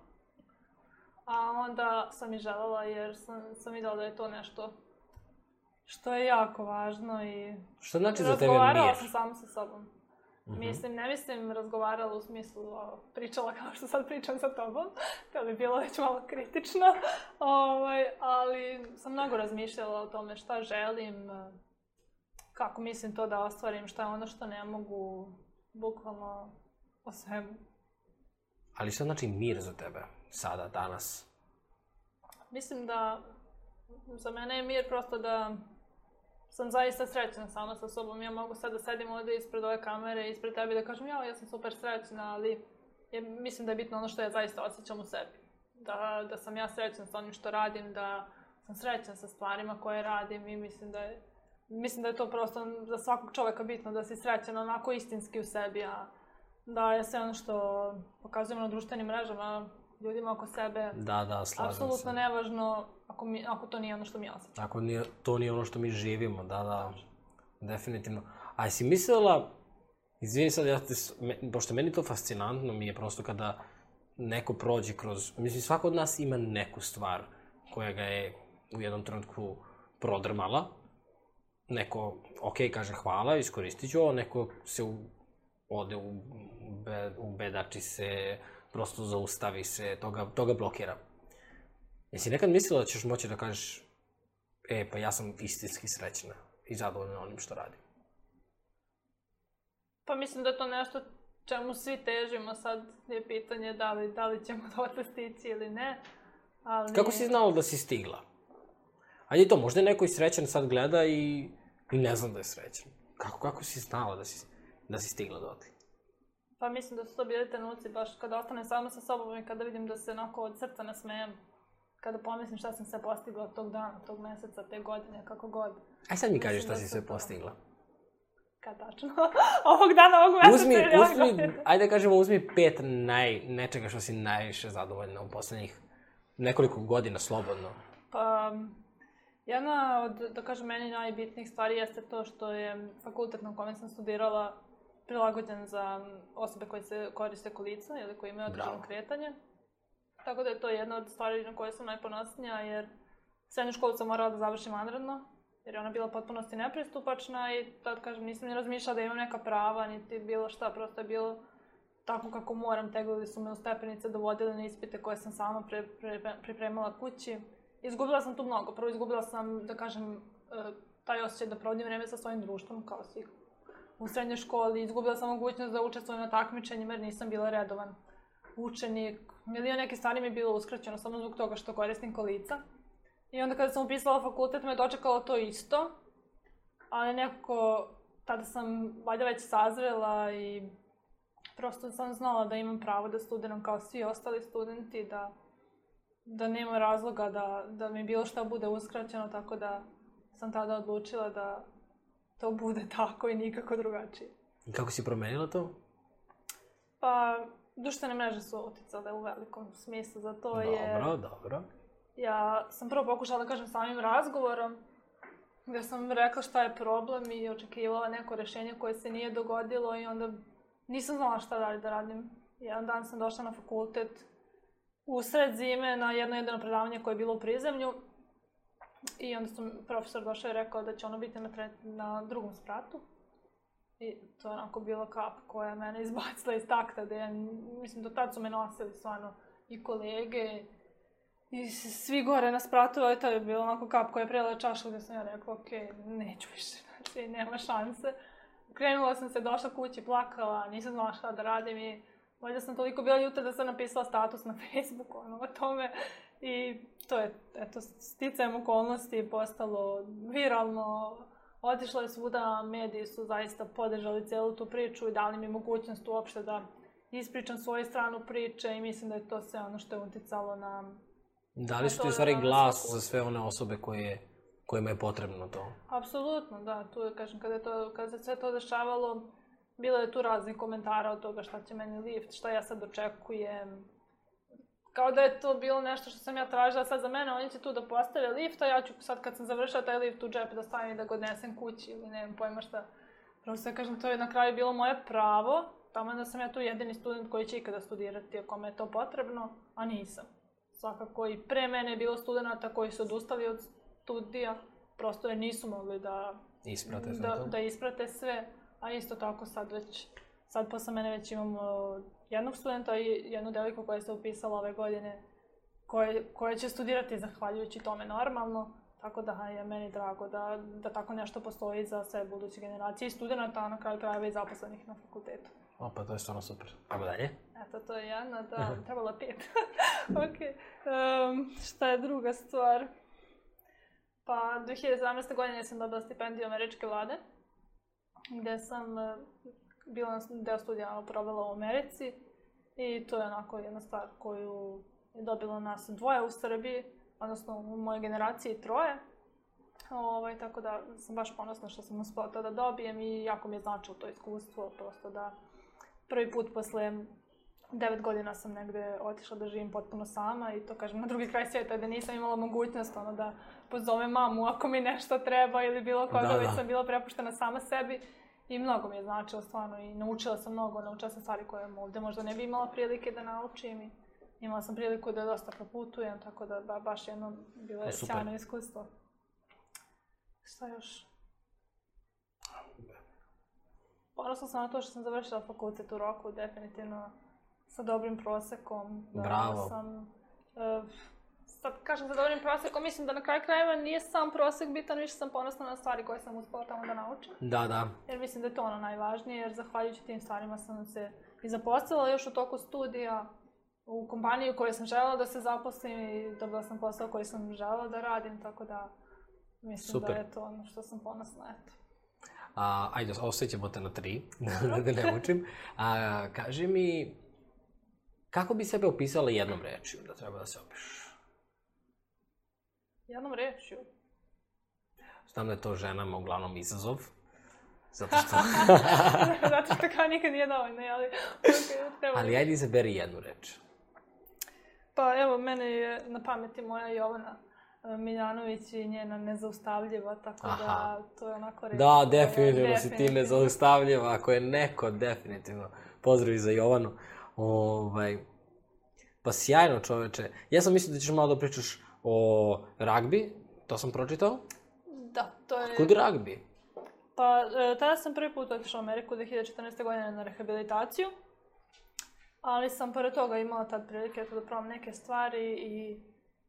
S2: a onda sam i želela jer sam, sam videla da je to nešto što je jako važno i... Što
S1: znači za tebe mir? Razgovarala
S2: sam sama sa sobom. -hmm. Mislim, ne mislim razgovarala u smislu pričala kao što sad pričam sa tobom, to bi bilo već malo kritično, ovaj, ali sam mnogo razmišljala o tome šta želim, kako mislim to da ostvarim, šta je ono što ne mogu, bukvalno o svemu.
S1: Ali šta znači mir za tebe sada, danas?
S2: Mislim da za mene je mir prosto da sam zaista srećna sama sa sobom. Ja mogu sad da sedim ovde ispred ove kamere, ispred tebe da kažem, jao, ja sam super srećna, ali je, mislim da je bitno ono što ja zaista osjećam u sebi. Da, da sam ja srećna sa onim što radim, da sam srećna sa stvarima koje radim i mislim da je, mislim da je to prosto za svakog čoveka bitno da si srećan onako istinski u sebi, a da je sve ono što pokazujemo na društvenim mrežama ljudima oko sebe da, da, slažem apsolutno se. nevažno Ako, mi, ako to nije ono što mi osjećamo.
S1: Ako nije, to nije ono što mi živimo, da, da. Definitivno. A jesi mislila, izvini sad, ja te, me, pošto meni to fascinantno mi je prosto kada neko prođe kroz, mislim, svako od nas ima neku stvar koja ga je u jednom trenutku prodrmala, neko, ok, kaže hvala, iskoristit ću ovo, neko se u, ode u, be, u bedači se, prosto zaustavi se, toga, toga blokira. Jesi nekad mislila da ćeš moći da kažeš, e, pa ja sam istinski srećna i zadovoljna onim što radim?
S2: Pa mislim da je to nešto čemu svi težimo sad je pitanje da li, da li ćemo (laughs) dotle da stići ili ne.
S1: Ali... Kako si znala da si stigla? Ajde to, možda je neko i srećan sad gleda i, i ne znam da je srećan. Kako, kako si znala da si, da si stigla do dotle?
S2: Pa mislim da su to bili trenuci baš kada ostanem sama sa sobom i kada vidim da se onako od srca nasmejem kada pomislim šta sam sve postigla tog dana, tog meseca, te godine, kako god.
S1: Aj sad mi kažeš šta da si sve postigla.
S2: Kad tačno? (laughs) ovog dana, ovog meseca uzmi, ili
S1: uzmi, ovog godine? Ajde da kažemo, uzmi pet naj, nečega što si najviše zadovoljna u poslednjih nekoliko godina slobodno.
S2: Pa, jedna od, da kažem, meni najbitnijih stvari jeste to što je fakultet na kome sam studirala prilagođen za osobe koje se koriste kolica ili koje imaju određeno kretanje. Tako da je to jedna od stvari na koje sam najponosnija, jer srednju školu sam morala da završim vanredno, jer je ona bila potpunosti nepristupačna i tad, kažem, nisam ni razmišljala da imam neka prava, niti bilo šta, prosto je bilo tako kako moram, teglili su me u stepenice, dovodili na ispite koje sam sama pre, pre, pre, pripremala kući. Izgubila sam tu mnogo. Prvo izgubila sam, da kažem, e, taj osjećaj da provodim vreme sa svojim društvom, kao svih u srednjoj školi. Izgubila sam mogućnost da učestvujem na takmičenjima jer nisam bila redovan učenik, milion neke stvari mi je bilo uskraćeno samo zbog toga što koristim kolica. I onda kada sam upisala fakultet me dočekalo to isto, ali nekako tada sam valjda već sazrela i prosto sam znala da imam pravo da studiram kao svi ostali studenti, da, da nema razloga da, da mi bilo šta bude uskraćeno, tako da sam tada odlučila da to bude (laughs) tako i nikako drugačije.
S1: I kako si promenila to?
S2: Pa, Društvene mreže su uticale u velikom smislu, zato
S1: dobro,
S2: je... Dobro,
S1: dobro.
S2: Ja sam prvo pokušala da kažem samim razgovorom, gde sam rekla šta je problem i očekivala neko rešenje koje se nije dogodilo i onda nisam znala šta dalje da radim. Jedan dan sam došla na fakultet usred zime na jedno jedino predavanje koje je bilo u prizemlju i onda sam profesor došao i rekao da će ono biti na, tre, na drugom spratu. I to je onako bila kap koja je mene izbacila iz takta, da ja, mislim, do da tad su me nosili stvarno i kolege, i svi gore nas pratili, i to je bilo onako kap koja je prela čašu gde sam ja rekla, ok, neću više, (laughs) znači, nema šanse. Krenula sam se, došla kući, plakala, nisam znala šta da radim i valjda sam toliko bila ljuta da sam napisala status na (laughs) Facebooku, ono, o tome. I to je, eto, sticajem okolnosti postalo viralno, otišla je svuda, mediji su zaista podržali celu tu priču i dali mi mogućnost uopšte da ispričam svoju stranu priče i mislim da je to sve ono što je uticalo na...
S1: Da li su ti u da stvari glas za sve one osobe koje kojima je potrebno to?
S2: Apsolutno, da. Tu kažem, kada, je to, kada se sve to dešavalo, bilo je tu raznih komentara od toga šta će meni lift, šta ja sad očekujem, kao da je to bilo nešto što sam ja tražila sad za mene, oni će tu da postave lift, a ja ću sad kad sam završila taj lift u džep da stavim i da ga odnesem kući ili ne znam pojma šta. Prosto ja kažem, to je na kraju bilo moje pravo, tamo da sam ja tu jedini student koji će ikada studirati ako me je to potrebno, a nisam. Svakako i pre mene je bilo studenta koji su odustali od studija, prosto je nisu mogli da
S1: isprate,
S2: da, to. da isprate sve, a isto tako sad već, sad posle mene već imamo jednog studenta i jednu devojku koja se upisala ove godine, koje, koja će studirati zahvaljujući tome normalno. Tako da je meni drago da, da tako nešto postoji za sve buduće generacije i studenta, a na kraju krajeva i zaposlenih na fakultetu.
S1: O, pa to je stvarno super. A dalje?
S2: Eto, to je jedna, da, mhm. trebalo pet. (laughs) ok, um, šta je druga stvar? Pa, 2017. godine sam dobila stipendiju američke vlade, gde sam bila deo studija provela u Americi I to je onako jedna stvar koju je dobilo nas dvoje u Srbiji, odnosno u mojoj generaciji troje. Ovaj, tako da sam baš ponosna što sam uspela to da dobijem i jako mi je značilo to iskustvo, prosto da prvi put posle 9 godina sam negde otišla da živim potpuno sama i to kažem na drugi kraj sveta da nisam imala mogućnost ono da pozovem mamu ako mi nešto treba ili bilo koga, da, da. već sam bila prepuštena sama sebi i mnogo mi je značilo stvarno i naučila sam mnogo, naučila sam stvari koje ovde možda ne bi imala prilike da naučim i imala sam priliku da dosta proputujem, tako da ba, baš jedno bilo je sjajno iskustvo. Šta još? Ponosla sam na to što sam završila fakultet u roku, definitivno sa dobrim prosekom.
S1: Da Bravo.
S2: sam, uh, sad kažem za dobrim prosekom, mislim da na kraju krajeva nije sam prosek bitan, više sam ponosna na stvari koje sam uspela tamo da naučim.
S1: Da, da.
S2: Jer mislim da je to ono najvažnije, jer zahvaljujući tim stvarima sam se i zaposlila još u toku studija u kompaniju u kojoj sam želela da se zaposlim i dobila sam posao koji sam želela da radim, tako da mislim da Super. da je to ono što sam ponosna, eto.
S1: A, ajde, osjećamo te na tri, (laughs) da ne učim. A, kaži mi, kako bi sebe opisala jednom rečju da treba da se opišu?
S2: Jednom rečju.
S1: Znam da je to ženama uglavnom izazov. Zato što...
S2: (laughs) zato što kao nikad nije dovoljno, ali...
S1: ali ajde izaberi jednu reč.
S2: Pa evo, mene je na pameti moja Jovana e, Miljanović i njena nezaustavljiva, tako da Aha. da to je onako
S1: reći. Da, definitivno, definitivno si ti nezaustavljiva, ako je neko, definitivno. Pozdravi za Jovanu. Ovaj, pa sjajno čoveče. Ja sam mislio da ćeš malo da pričaš o ragbi, to sam pročitao.
S2: Da, to je...
S1: Kud ragbi?
S2: Pa, e, tada sam prvi put otišla u Ameriku 2014. godine na rehabilitaciju. Ali sam pored toga imala tad prilike da probam neke stvari i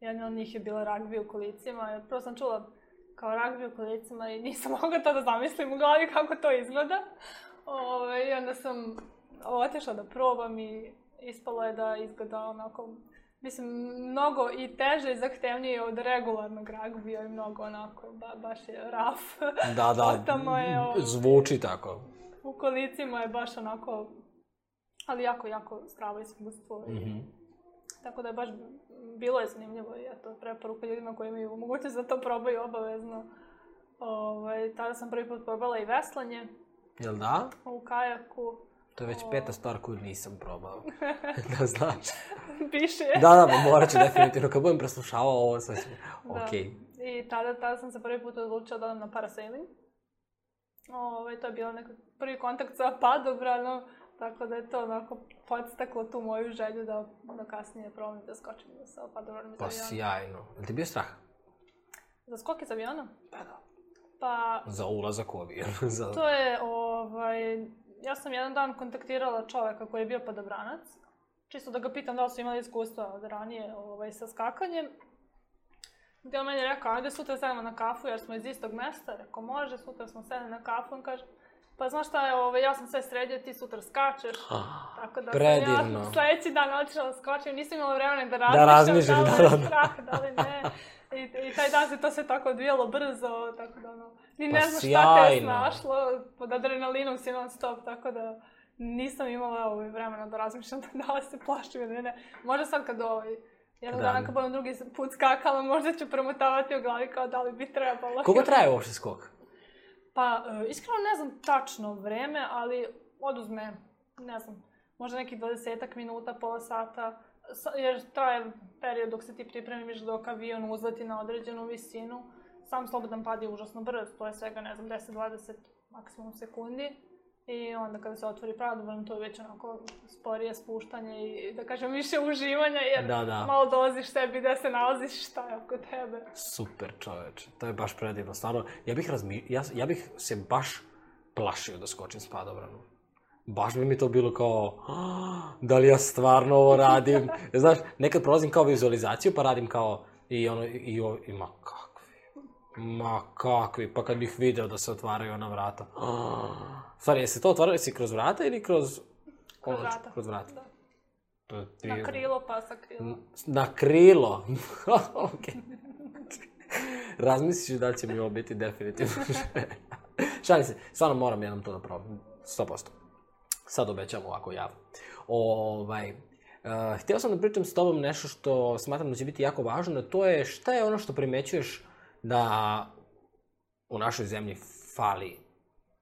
S2: jedna od njih je bila ragbi u kolicima. E, prvo sam čula kao ragbi u kolicima i nisam (laughs) mogla to da zamislim u glavi kako to izgleda. Ove, ovaj, I onda sam otišla da probam i ispalo je da izgleda onako mislim, mnogo i teže i zahtevnije od regularnog ragbija i mnogo onako, ba, baš je raf.
S1: Da, da, (laughs) Otamo je, zvuči tako.
S2: U kolicima je baš onako, ali jako, jako strava iskustvo. Mm -hmm. Tako da je baš bilo je zanimljivo i eto, preporuka ljudima koji imaju mogućnost da to probaju obavezno. Ovaj, tada sam prvi put probala i veslanje.
S1: Jel da?
S2: U kajaku.
S1: To je već peta stvar koju nisam probao. (laughs) da znaš.
S2: Piše. (laughs)
S1: da, da, pa morat ću definitivno. Kad budem preslušavao ovo, sve ću... Da.
S2: I tada, tada sam se prvi put odlučila da odam na parasailing. Ove, ovaj, to je bilo neko prvi kontakt sa padobranom, tako da je to onako podstaklo tu moju želju da da kasnije probam da skočim sa padobranom
S1: iz pa, aviona. Pa sjajno. Je ti bio strah? Za
S2: skok iz aviona? Pa da. Pa...
S1: Za ulazak u avion.
S2: (laughs) za... To je, ovaj, ja sam jedan dan kontaktirala čoveka koji je bio padobranac, čisto da ga pitam da li su imali iskustva od ranije ovaj, sa skakanjem, gde on meni rekao, ajde sutra sedemo na kafu jer smo iz istog mesta, rekao, može, sutra smo sedeli na kafu, on kaže, pa znaš šta je, ove, ja sam sve sredio, ti sutra skačeš. Ah, tako da
S1: predivno. sam
S2: ja sledeći dan otišla da skočim, nisam imala vremena da, da razmišljam,
S1: da, razmišljam, da,
S2: da, da. strah, da. da li ne. I, I taj dan se to sve tako odvijalo brzo, tako da ono, ni pa ne znam sjajno. šta te je snašlo, pod adrenalinom si non stop, tako da nisam imala ovaj, vremena da razmišljam (laughs) da li se plašim ili ne. Možda sad kad ovaj, Jednog da. dana kad budem drugi put skakala, možda ću promotavati u glavi kao da li bi trebalo.
S1: Koliko traje uopšte skok?
S2: Pa, e, iskreno ne znam tačno vreme, ali oduzme, ne znam, možda nekih 20 minuta, pola sata, jer traje period dok se ti pripremiš dok avion uzleti na određenu visinu. Sam slobodan pad je užasno brz, to je svega, ne znam, 10-20 maksimum sekundi. I onda kada se otvori pravdobran, to je već onako sporije spuštanje i da kažem više uživanja jer da, da. malo dolaziš sebi da se nalaziš šta je oko tebe.
S1: Super čoveče, to je baš predivno. Stvarno, ja bih, razmi... ja, ja bih se baš plašio da skočim s padobranom. Baš bi mi to bilo kao, ah, da li ja stvarno ovo radim? (laughs) Znaš, nekad prolazim kao vizualizaciju, pa radim kao, i ono, i, ovo, i ma, Ma kakvi, pa kad bih video da se otvaraju ona vrata. (gasps) Stvari, jesi to otvarali si kroz vrata ili kroz... Kroz vrata.
S2: Kroz
S1: vrata. Da. To je
S2: Na krilo, pa sa krilo.
S1: Na krilo? (laughs) ok. Razmisliš da će mi ovo biti definitivno. (laughs) Šalim se, stvarno moram jednom to da probam. 100%. Sad obećam ovako javno. Ovaj, uh, htio sam da pričam s tobom nešto što smatram da će biti jako važno, to je šta je ono što primećuješ da u našoj zemlji fali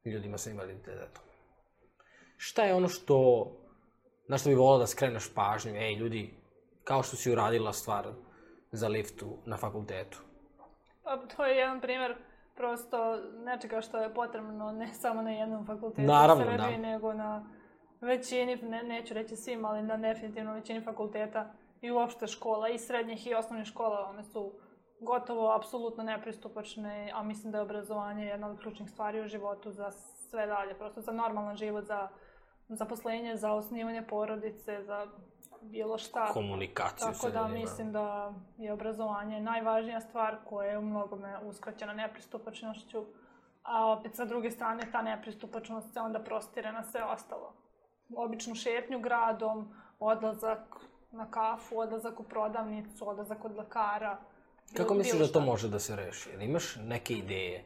S1: ljudima sa invaliditetom. Šta je ono što, na što bi volao da skreneš pažnju, ej ljudi, kao što si uradila stvar za liftu na fakultetu?
S2: Pa to je jedan primer prosto nečega što je potrebno ne samo na jednom fakultetu Naravno, u Srbiji, da. nego na većini, ne, neću reći svim, ali na definitivno većini fakulteta i uopšte škola, i srednjih i osnovnih škola, one su gotovo apsolutno nepristupačne, a mislim da je obrazovanje jedna od ključnih stvari u životu za sve dalje, prosto za normalan život, za zaposlenje, za osnivanje porodice, za bilo šta.
S1: Komunikaciju
S2: Tako da zanima. Da. mislim da je obrazovanje najvažnija stvar koja je u mnogome uskraćena nepristupačnošću, a opet sa druge strane ta nepristupačnost se onda prostire na sve ostalo. Običnu šetnju gradom, odlazak na kafu, odlazak u prodavnicu, odlazak od lekara,
S1: Kako misliš da to može da se reši? Jel imaš neke ideje?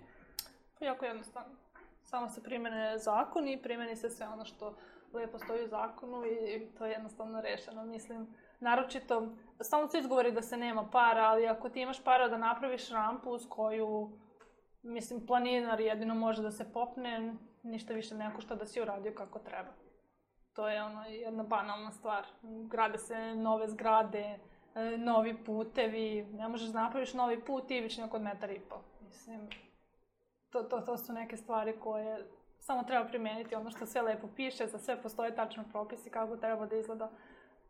S2: Pa jako jednostavno. Samo se primene zakon i primeni se sve ono što lepo stoji u zakonu i to je jednostavno rešeno. Mislim, naročito, samo se izgovori da se nema para, ali ako ti imaš para da napraviš rampu uz koju, mislim, planinar jedino može da se popne, ništa više neko što da si uradio kako treba. To je ono jedna banalna stvar. Grade se nove zgrade, E, novi putevi, ne možeš da napraviš novi put ivičnjak od metar i pol. Mislim, to, to, to su neke stvari koje samo treba primeniti ono što sve lepo piše, za sve postoje tačno propisi kako treba da izgleda.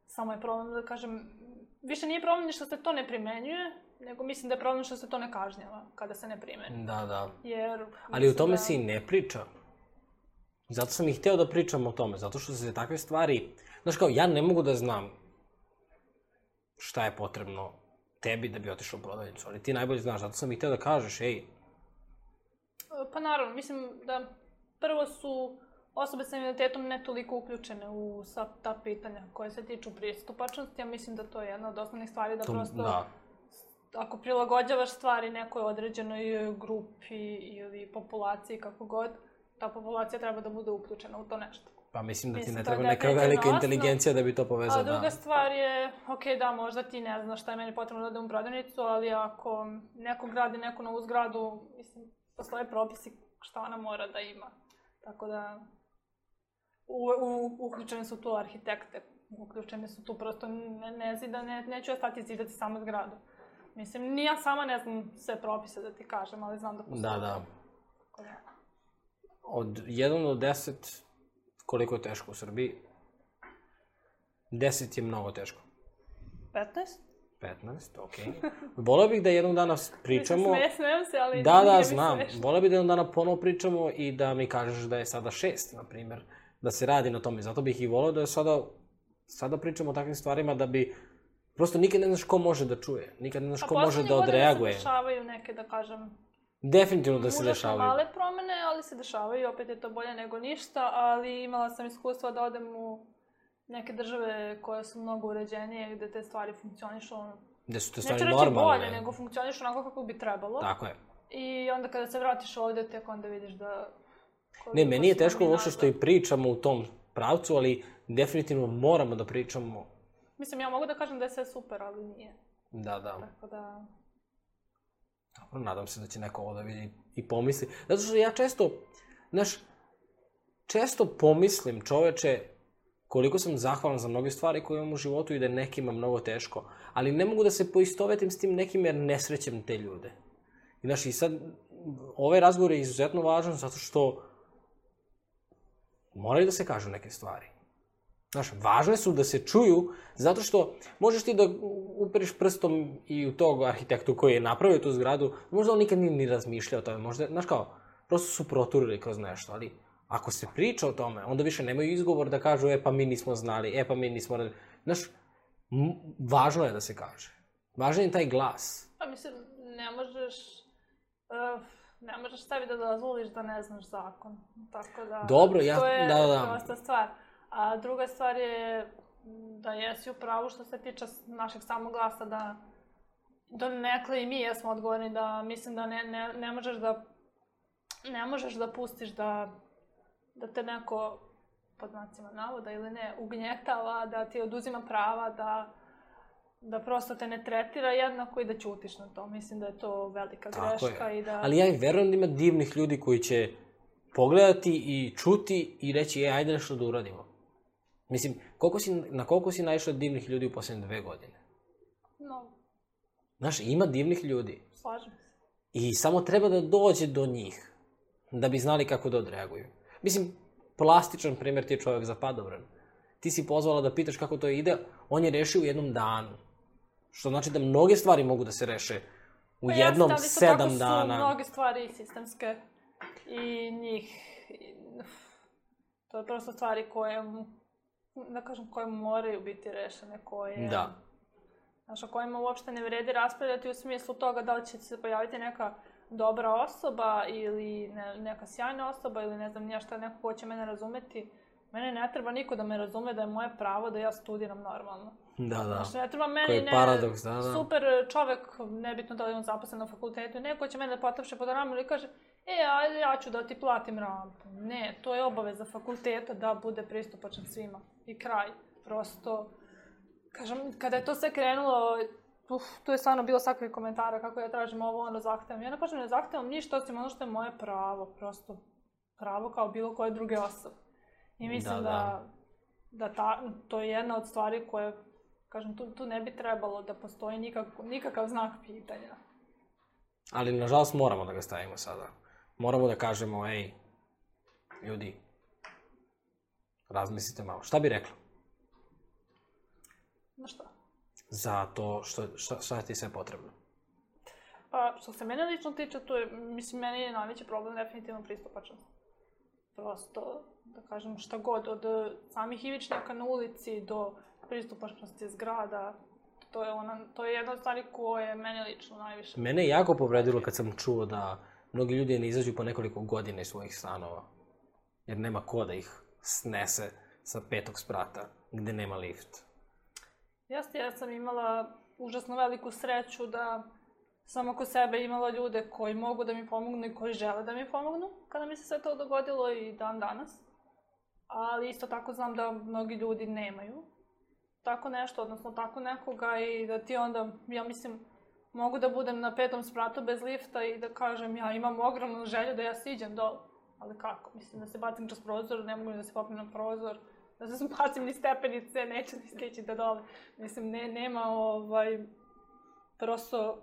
S2: Samo je problem da kažem, više nije problem ni što se to ne primenjuje, nego mislim da je problem što se to ne kažnjava kada se ne primeni.
S1: Da, da.
S2: Jer,
S1: Ali o tome da... se i ne priča. Zato sam i hteo da pričam o tome, zato što se takve stvari... Znaš kao, ja ne mogu da znam šta je potrebno tebi da bi otišao u prodavnicu, ali ti najbolje znaš, zato sam i teo da kažeš, ej. E,
S2: pa naravno, mislim da prvo su osobe sa invaliditetom ne toliko uključene u sva ta pitanja koje se tiču pristupačnosti, ja mislim da to je jedna od osnovnih stvari da to, prosto... Da ako prilagođavaš stvari nekoj određenoj grupi ili populaciji, kako god, ta populacija treba da bude uključena u to nešto.
S1: Pa mislim da ti mislim ne da treba neka velika inteligencija da bi to povezala. A
S2: druga
S1: da.
S2: stvar je, ok, da, možda ti ne znaš šta je meni potrebno da idem u prodavnicu, ali ako neko gradi neku novu zgradu, mislim, postoje propisi šta ona mora da ima. Tako da, u, u, uključene su tu arhitekte, uključene su tu prosto ne, ne zida, ne, neću ja stati zidati samo zgradu. Mislim, ni ja sama ne znam sve propise da ti kažem, ali znam da, da postoje.
S1: Da, da. Od 1 do 10 koliko je teško u Srbiji. 10 je mnogo teško.
S2: 15?
S1: 15, okej. Okay. bih da jednog dana (laughs) pričamo...
S2: Ne smem se, ali...
S1: Da, da, znam. Volao bih da jednog dana ponovo pričamo i da mi kažeš da je sada 6, na primer, da se radi na tome. Zato bih i volao da je sada... Sada pričamo o takvim stvarima da bi Prosto nikad ne znaš ko može da čuje, nikad ne znaš pa ko može da odreaguje. A poslednje godine
S2: se dešavaju neke, da kažem,
S1: Definitivno da se Užasno dešavaju.
S2: male promene, ali se dešavaju i opet je to bolje nego ništa, ali imala sam iskustva da odem u neke države koje su mnogo uređenije, gde te stvari funkcionišu
S1: Gde su te stvari Neću normalne. Neću reći
S2: bolje, nego funkcionišu onako kako bi trebalo.
S1: Tako je.
S2: I onda kada se vratiš ovde, tek onda vidiš da...
S1: Ne, meni je teško uopšte što i pričamo u tom pravcu, ali definitivno moramo da pričamo.
S2: Mislim, ja mogu da kažem da je sve super, ali nije.
S1: Da, da. Tako da... Dobro, nadam se da će neko ovo da vidi i pomisli. Zato što ja često, znaš, često pomislim, čoveče, koliko sam zahvalan za mnoge stvari koje imam u životu i da nekima mnogo teško, ali ne mogu da se poistovetim s tim nekim jer ne srećem te ljude. I znaš, i sad, ovaj razgovor je izuzetno važan zato što moraju da se kažu neke stvari. Znaš, važne su da se čuju, zato što možeš ti da upereš prstom i u tog arhitektu koji je napravio tu zgradu, možda on nikad nije ni razmišljao o tome, možda, znaš kao, prosto su proturili kroz nešto, ali ako se priča o tome, onda više nemaju izgovor da kažu, e pa mi nismo znali, e pa mi nismo radili. Znaš, važno je da se kaže. Važan je taj glas. Pa
S2: mislim, ne možeš...
S1: Uh,
S2: ne možeš
S1: sebi
S2: da
S1: dozvoliš
S2: da ne znaš zakon. Tako da... Dobro,
S1: ja... To
S2: je da,
S1: da,
S2: da. stvar. A druga stvar je da jesi u pravu što se tiče našeg samog glasa, da do da nekle i mi jesmo odgovorni, da mislim da ne, ne, ne možeš da ne možeš da pustiš da, da te neko pod znacima navoda ili ne, ugnjetava, da ti oduzima prava, da, da prosto te ne tretira jednako i da ćutiš na to. Mislim da je to velika Tako greška je. i da...
S1: Ali ja i verujem da ima divnih ljudi koji će pogledati i čuti i reći, e, ajde nešto da uradimo. Mislim, koliko si, na koliko si naišao divnih ljudi u posljednje dve godine?
S2: No.
S1: Znaš, ima divnih ljudi.
S2: Slažem se.
S1: I samo treba da dođe do njih, da bi znali kako da odreaguju. Mislim, plastičan primjer ti je čovjek za padobran. Ti si pozvala da pitaš kako to ide, on je rešio u jednom danu. Što znači da mnoge stvari mogu da se reše u pa jednom ja sedam dana. Su
S2: mnoge stvari sistemske i njih... To je prosto stvari koje da kažem, koje moraju biti rešene, koje...
S1: Da.
S2: Znaš, o kojima uopšte ne vredi raspravljati u smislu toga da li će se pojaviti neka dobra osoba ili ne, neka sjajna osoba ili ne znam nija šta, neko ko će mene razumeti. Mene ne treba niko da me razume da je moje pravo da ja studiram normalno.
S1: Da, da. Znači,
S2: ne treba meni Koji ne, paradoks, da, da. super čovek, nebitno da li on zaposlen na fakultetu, neko će mene da potapše pod rame i kaže, e, ajde, ja ću da ti platim rampu. Ne, to je obaveza fakulteta da bude pristupačan svima. I kraj. Prosto, kažem, kada je to sve krenulo, uf, tu je stvarno bilo sakvih komentara kako ja tražim ovo, ono zahtevam. Ja ne kažem, ne zahtevam ništa, osim ono što je moje pravo, prosto pravo kao bilo koje druge osobe. I da, mislim da, da, da. da ta, to je jedna od stvari koje, kažem, tu, tu ne bi trebalo da postoji nikak, nikakav znak pitanja.
S1: Ali, nažalost, moramo da ga stavimo sada moramo da kažemo, ej, ljudi, razmislite malo. Šta bi rekla?
S2: Na šta?
S1: Za to što, šta, šta ti sve potrebno.
S2: Pa, što se mene lično tiče, to je, mislim, meni je najveći problem definitivno pristupačnost. Prosto, da kažem, šta god, od samih ivičnjaka na ulici do pristupačnosti zgrada, to je, ona, to je jedna od stvari koja mene lično najviše...
S1: Mene je jako povredilo kad sam čuo da mnogi ljudi ne izađu po nekoliko godina iz svojih stanova, jer nema ko da ih snese sa petog sprata, gde nema lift.
S2: Jeste, ja sam imala užasno veliku sreću da sam oko sebe imala ljude koji mogu da mi pomognu i koji žele da mi pomognu, kada mi se sve to dogodilo i dan danas. Ali isto tako znam da mnogi ljudi nemaju tako nešto, odnosno tako nekoga i da ti onda, ja mislim, mogu da budem na petom spratu bez lifta i da kažem ja imam ogromnu želju da ja siđem do... Ali kako? Mislim, da se bacim kroz prozor, ne mogu da se popnem na prozor, da se (laughs) bacim ni stepenice, neću ni stići da dole. Mislim, ne, nema ovaj... Prosto...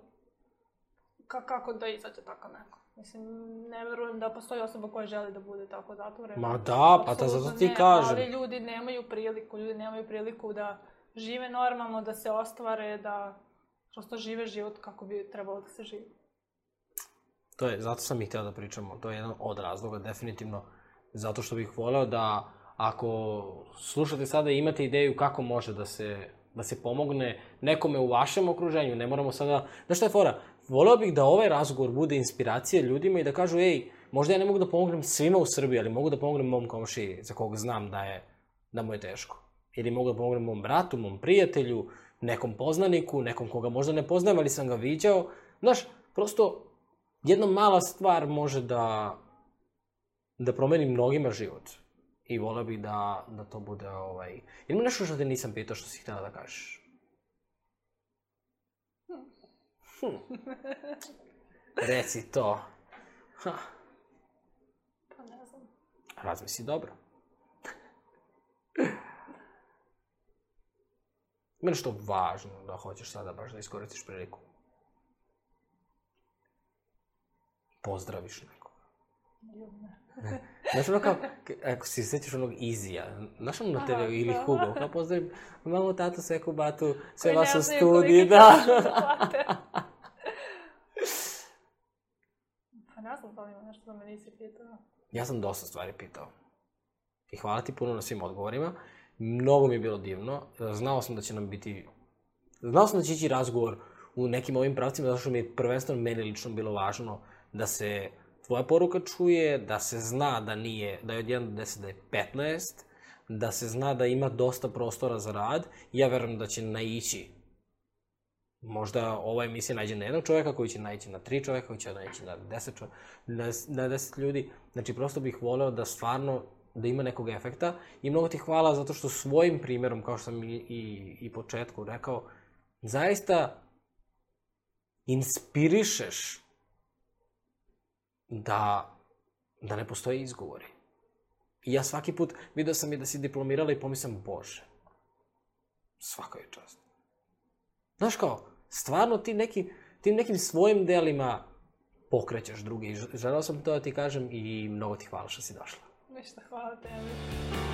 S2: Ka, kako da izađe tako neko? Mislim, ne verujem da postoji osoba koja želi da bude tako zatvorena.
S1: Ma da, pa ta da, zato ti ne, kažem. Ali
S2: ljudi nemaju priliku, ljudi nemaju priliku da žive normalno, da se ostvare, da prosto žive život kako bi trebalo da se živi.
S1: To je, zato sam i hteo da pričamo, to je jedan od razloga, definitivno, zato što bih voleo da ako slušate sada i imate ideju kako može da se, da se pomogne nekome u vašem okruženju, ne moramo sada... Znaš šta je fora? Voleo bih da ovaj razgovor bude inspiracija ljudima i da kažu, ej, možda ja ne mogu da pomognem svima u Srbiji, ali mogu da pomognem mom komšiji za koga znam da, je, da mu je teško. Ili mogu da pomognem mom bratu, mom prijatelju, nekom poznaniku, nekom koga možda ne poznajem, ali sam ga viđao. Znaš, prosto jedna mala stvar može da, da promeni mnogima život. I vola bi da, da to bude ovaj... Ili ima nešto što te nisam pitao što si htjela da kažeš? Hm. hm. Reci to. Ha.
S2: Pa ne znam. Razmisli
S1: dobro. (laughs) Ili što važno da hoćeš sada baš da iskoristiš priliku. Pozdraviš nekoga. Ne. Znaš ono kao, ako si sećaš onog Izija, znaš ono na TV ili Hugo, kao pozdravim mamu, tatu, seku, batu, sve Koji vas u studiji, da. pa ne znam da nešto da
S2: me nisi
S1: pitao. Ja sam dosta stvari pitao. I hvala ti puno na svim odgovorima. Mnogo mi je bilo divno. Znao sam da će nam biti... Znao sam da će ići razgovor u nekim ovim pravcima, zato što mi je prvenstveno meni lično bilo važno da se tvoja poruka čuje, da se zna da nije, da je od 1 do 10 da je 15, da se zna da ima dosta prostora za rad. Ja verujem da će naići možda ova emisija nađe na jednog čoveka koji će naći na tri čoveka, koji će naići na deset, čoveka, na, na deset ljudi. Znači, prosto bih voleo da stvarno da ima nekog efekta i mnogo ti hvala zato što svojim primjerom, kao što sam i, i, i početku rekao, zaista inspirišeš da, da ne postoje izgovori. I ja svaki put video sam i da si diplomirala i pomislim, Bože, svaka je čast. Znaš kao, stvarno ti neki, tim nekim svojim delima pokrećeš druge i želeo sam to da ti kažem i mnogo ti hvala što si došla.
S2: Ništa, hvala tebi.